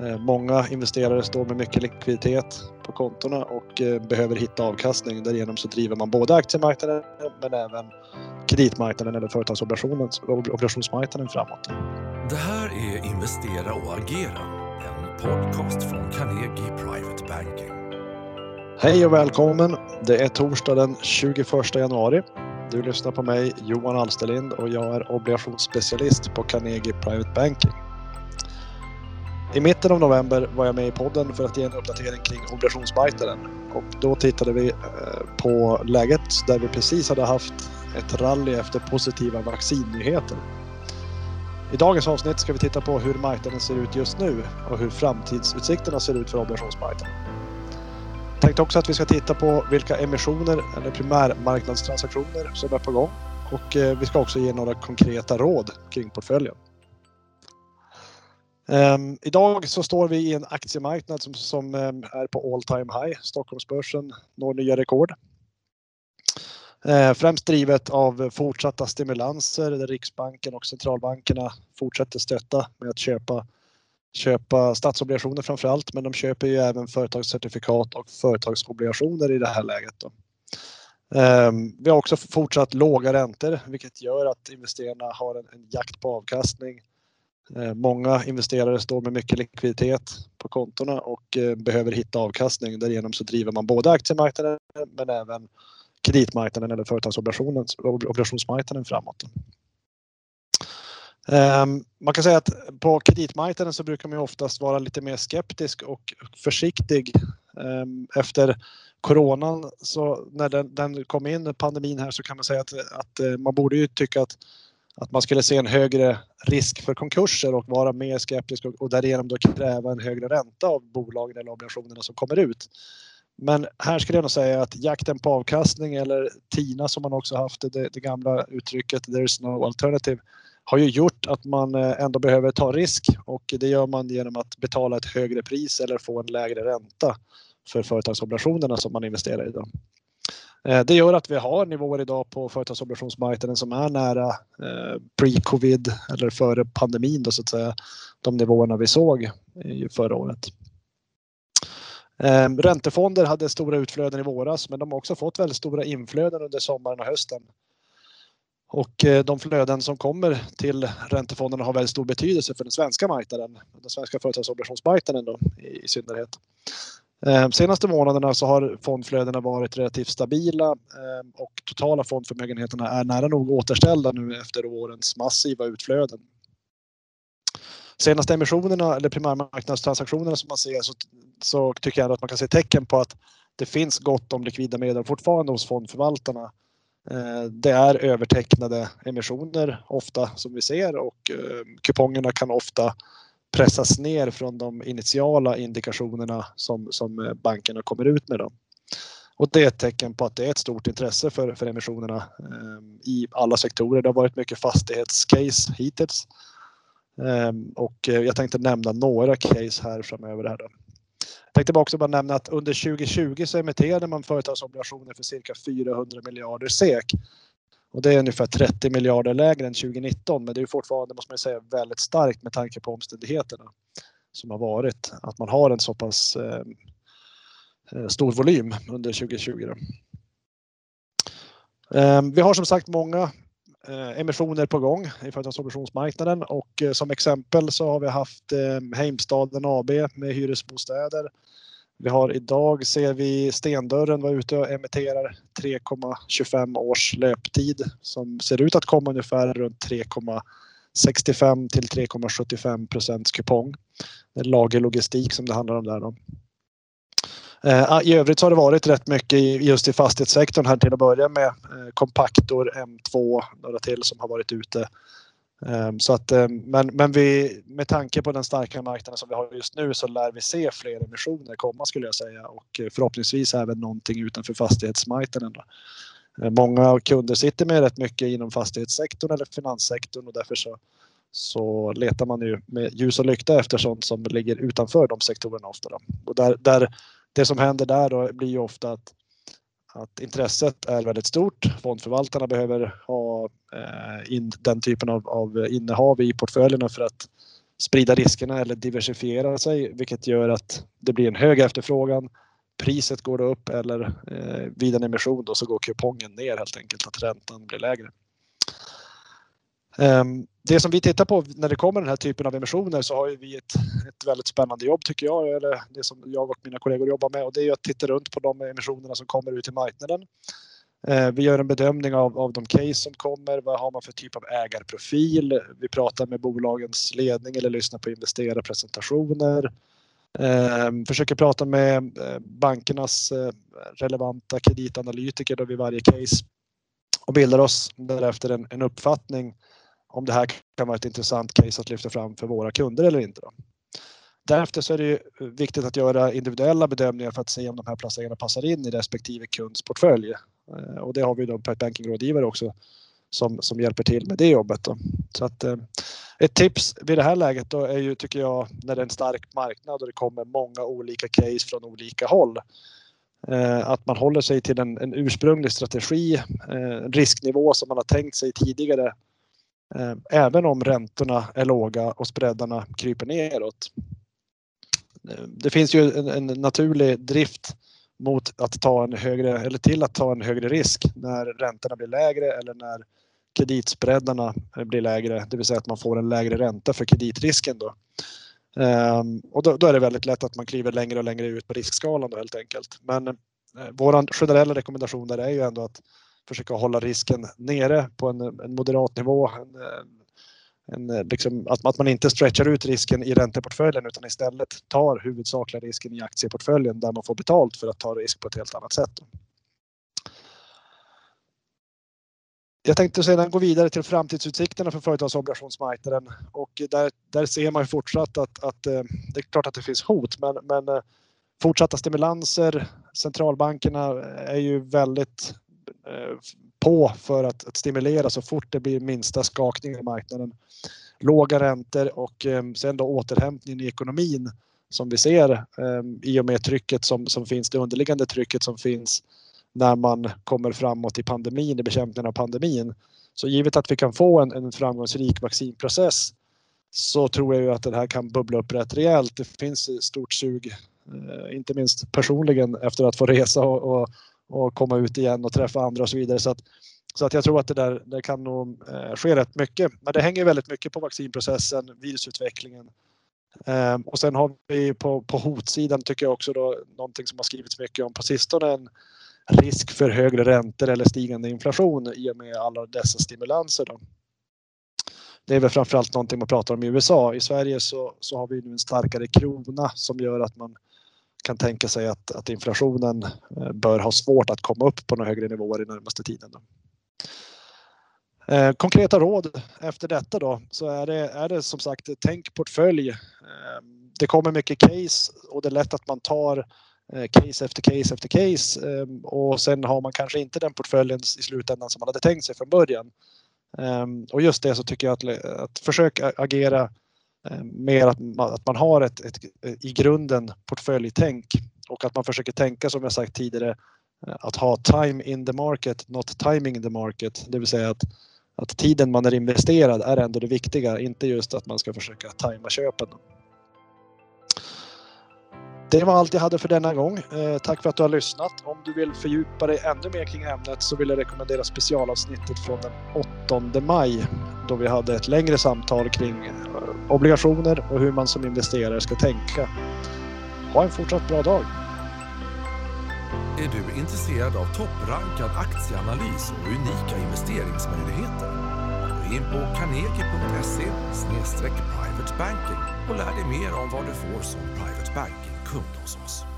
Eh, många investerare står med mycket likviditet på kontona och eh, behöver hitta avkastning. Därigenom så driver man både aktiemarknaden men även kreditmarknaden eller företagsobligationsmarknaden framåt. Det här är Investera och agera, en podcast från Carnegie Private Banking. Hej och välkommen! Det är torsdag den 21 januari. Du lyssnar på mig Johan Alsterlind och jag är obligationsspecialist på Carnegie Private Banking. I mitten av november var jag med i podden för att ge en uppdatering kring obligationsmarknaden och då tittade vi eh, på läget där vi precis hade haft ett rally efter positiva vaccinnyheter. I dagens avsnitt ska vi titta på hur marknaden ser ut just nu och hur framtidsutsikterna ser ut för obligationsmarknaden. Jag tänkte också att vi ska titta på vilka emissioner eller primärmarknadstransaktioner som är på gång och eh, vi ska också ge några konkreta råd kring portföljen. Um, idag så står vi i en aktiemarknad som, som um, är på all time high. Stockholmsbörsen når nya rekord. Uh, främst drivet av fortsatta stimulanser där Riksbanken och centralbankerna fortsätter stötta med att köpa, köpa statsobligationer framför allt. Men de köper ju även företagscertifikat och företagsobligationer i det här läget. Då. Um, vi har också fortsatt låga räntor vilket gör att investerarna har en, en jakt på avkastning Eh, många investerare står med mycket likviditet på kontona och eh, behöver hitta avkastning. Därigenom så driver man både aktiemarknaden men även kreditmarknaden eller företagsobligationsmarknaden framåt. Ehm, man kan säga att på kreditmarknaden så brukar man oftast vara lite mer skeptisk och försiktig ehm, efter coronan. Så när den, den kom in, pandemin här, så kan man säga att, att eh, man borde ju tycka att att man skulle se en högre risk för konkurser och vara mer skeptisk och, och därigenom då kräva en högre ränta av bolagen eller obligationerna som kommer ut. Men här skulle jag nog säga att jakten på avkastning eller TINA som man också haft, det, det gamla uttrycket there is no alternative, har ju gjort att man eh, ändå behöver ta risk och det gör man genom att betala ett högre pris eller få en lägre ränta för företagsobligationerna som man investerar i. Då. Eh, det gör att vi har nivåer idag på företagsobligationsmarknaden som är nära eh, pre-covid eller före pandemin då så att säga. De nivåerna vi såg förra året. Eh, räntefonder hade stora utflöden i våras men de har också fått väldigt stora inflöden under sommaren och hösten. Och de flöden som kommer till räntefonderna har väldigt stor betydelse för den svenska marknaden, den svenska företagsobligationsmarknaden då, i synnerhet. Eh, senaste månaderna så har fondflödena varit relativt stabila eh, och totala fondförmögenheterna är nära nog återställda nu efter årens massiva utflöden. Senaste emissionerna eller primärmarknadstransaktionerna som man ser så, så tycker jag att man kan se tecken på att det finns gott om likvida medel fortfarande hos fondförvaltarna. Eh, det är övertecknade emissioner ofta som vi ser och eh, kupongerna kan ofta pressas ner från de initiala indikationerna som, som eh, bankerna kommer ut med. Dem. Och det är ett tecken på att det är ett stort intresse för, för emissionerna eh, i alla sektorer. Det har varit mycket fastighetscase hittills. Ehm, eh, och jag tänkte nämna några case här framöver. Här då. Jag tänkte också bara nämna att under 2020 så emitterade man företagsobligationer för cirka 400 miljarder SEK. Och det är ungefär 30 miljarder lägre än 2019 men det är fortfarande, måste man säga, väldigt starkt med tanke på omständigheterna som har varit. Att man har en så pass eh, eh stor volym under 2020. Eh, vi har som sagt många eh, emissioner på gång i företagsobligationsmarknaden och eh, som exempel så har vi haft eh, Heimstaden AB med hyresbostäder vi har idag ser vi Stendörren vara ute och emitterar 3,25 års löptid som ser ut att komma ungefär runt 3,65 till 3,75 procents kupong. Det är lagerlogistik som det handlar om där. Då. Eh, ah, I övrigt så har det varit rätt mycket just i fastighetssektorn här till att börja med. Eh, kompaktor Compactor, M2, några till som har varit ute Ehm, så att, ehm, men men vi, med tanke på den starka marknaden som vi har just nu så lär vi se fler emissioner komma skulle jag säga och eh, förhoppningsvis även någonting utanför fastighetsmarknaden. Ehm, många kunder sitter med rätt mycket inom fastighetssektorn eller finanssektorn och därför så, så letar man ju med ljus och lykta efter sånt som ligger utanför de sektorerna ofta. Då. Och där, där, det som händer där då blir ju ofta att att intresset är väldigt stort. Fondförvaltarna behöver ha eh, in den typen av, av innehav i portföljerna för att sprida riskerna eller diversifiera sig vilket gör att det blir en hög efterfrågan. Priset går upp eller eh, vid en emission då så går kupongen ner helt enkelt, att räntan blir lägre. Ehm, det som vi tittar på när det kommer den här typen av emissioner så har vi ett, ett väldigt spännande jobb tycker jag, eller det som jag och mina kollegor jobbar med och det är att titta runt på de emissionerna som kommer ut i marknaden. Ehm, vi gör en bedömning av, av de case som kommer, vad har man för typ av ägarprofil? Vi pratar med bolagens ledning eller lyssnar på investerarpresentationer. Ehm, försöker prata med eh, bankernas eh, relevanta kreditanalytiker då vid varje case och bildar oss därefter en, en uppfattning om det här kan vara ett intressant case att lyfta fram för våra kunder eller inte. Då. Därefter så är det eh, viktigt att göra individuella bedömningar för att se om de här placeringarna passar in i respektive kunds portfölj. Eh, och det har vi då på ett bankingrådgivare också som, som hjälper till med det jobbet. Då. Så att, eh, ett tips vid det här läget då är ju, tycker jag, när det är en stark marknad och det kommer många olika case från olika håll. Eh, att man håller sig till en, en ursprunglig strategi, en risknivå som man har tänkt sig tidigare Eh, även om räntorna är låga och spreadarna kryper neråt. Eh, det finns ju en, en, naturlig drift mot att ta en högre eller till att ta en högre risk när räntorna blir lägre eller när kreditspreadarna blir lägre, det vill säga att man får en lägre ränta för kreditrisken då. Um, och då, då, är det väldigt lätt att man kliver längre och längre ut på riskskalan då helt enkelt. Men eh, våran generella rekommendation där är ju ändå att försöka hålla risken nere på en, en moderat nivå. En, eh, en, eh, liksom, att, att man inte stretchar ut risken i ränteportföljen utan istället tar huvudsakliga risken i aktieportföljen där man får betalt för att ta risk på ett helt annat sätt. Jag tänkte sedan gå vidare till framtidsutsikterna för företagsobligationsmarknaden och där, där ser man fortsatt att, att eh, det är klart att det finns hot men, men fortsatta stimulanser, centralbankerna är ju väldigt Eh, på för att, att, stimulera så fort det blir minsta skakning i marknaden. Låga räntor och ehm, sen då återhämtning i ekonomin som vi ser ehm, i och med trycket som, som finns, det underliggande trycket som finns när man kommer framåt i pandemin, i bekämpningen av pandemin. Så givet att vi kan få en, en framgångsrik vaccinprocess så tror jag ju att det här kan bubbla upp rätt rejält. Det finns stort sug, eh, inte minst personligen efter att få resa och, och och komma ut igen och träffa andra och så vidare. Så att, så att jag tror att det där det kan nog eh, ske rätt mycket. Men det hänger väldigt mycket på vaccinprocessen, virusutvecklingen. Eh, och sen har vi på, på hotsidan tycker jag också då någonting som har skrivits mycket om på sistone en risk för högre räntor eller stigande inflation i och med alla dessa stimulanser. Då. Det är väl framförallt någonting man pratar om i USA. I Sverige så, så har vi nu en starkare krona som gör att man kan tänka sig att, att inflationen eh, bör ha svårt att komma upp på några högre nivåer i närmaste tiden. Då. Eh, konkreta råd efter detta då så är det, är det som sagt tänk portfölj. Eh, det kommer mycket case och det är lätt att man tar eh, case efter case efter case eh, och sen har man kanske inte den portföljen i slutändan som man hade tänkt sig från början. Och just det så tycker jag att, att försöka agera Eh, mer att man, att man har ett, ett, i grunden portföljtänk och att man försöker tänka som jag sagt tidigare eh, att ha time in the market, not timing in the market. Det vill säga att, att tiden man är investerad är ändå det viktiga, inte just att man ska försöka tajma köpen. Det var allt jag hade för denna gång. Eh, tack för att du har lyssnat. Om du vill fördjupa dig ännu mer kring ämnet så vill jag rekommendera specialavsnittet från den 8 maj då vi hade ett längre samtal kring obligationer och hur man som investerare ska tänka. Ha en fortsatt bra dag! Är du intresserad av topprankad aktieanalys och unika investeringsmöjligheter? Gå in på carnegie.se private banking och lär dig mer om vad du får som private banking kund hos oss.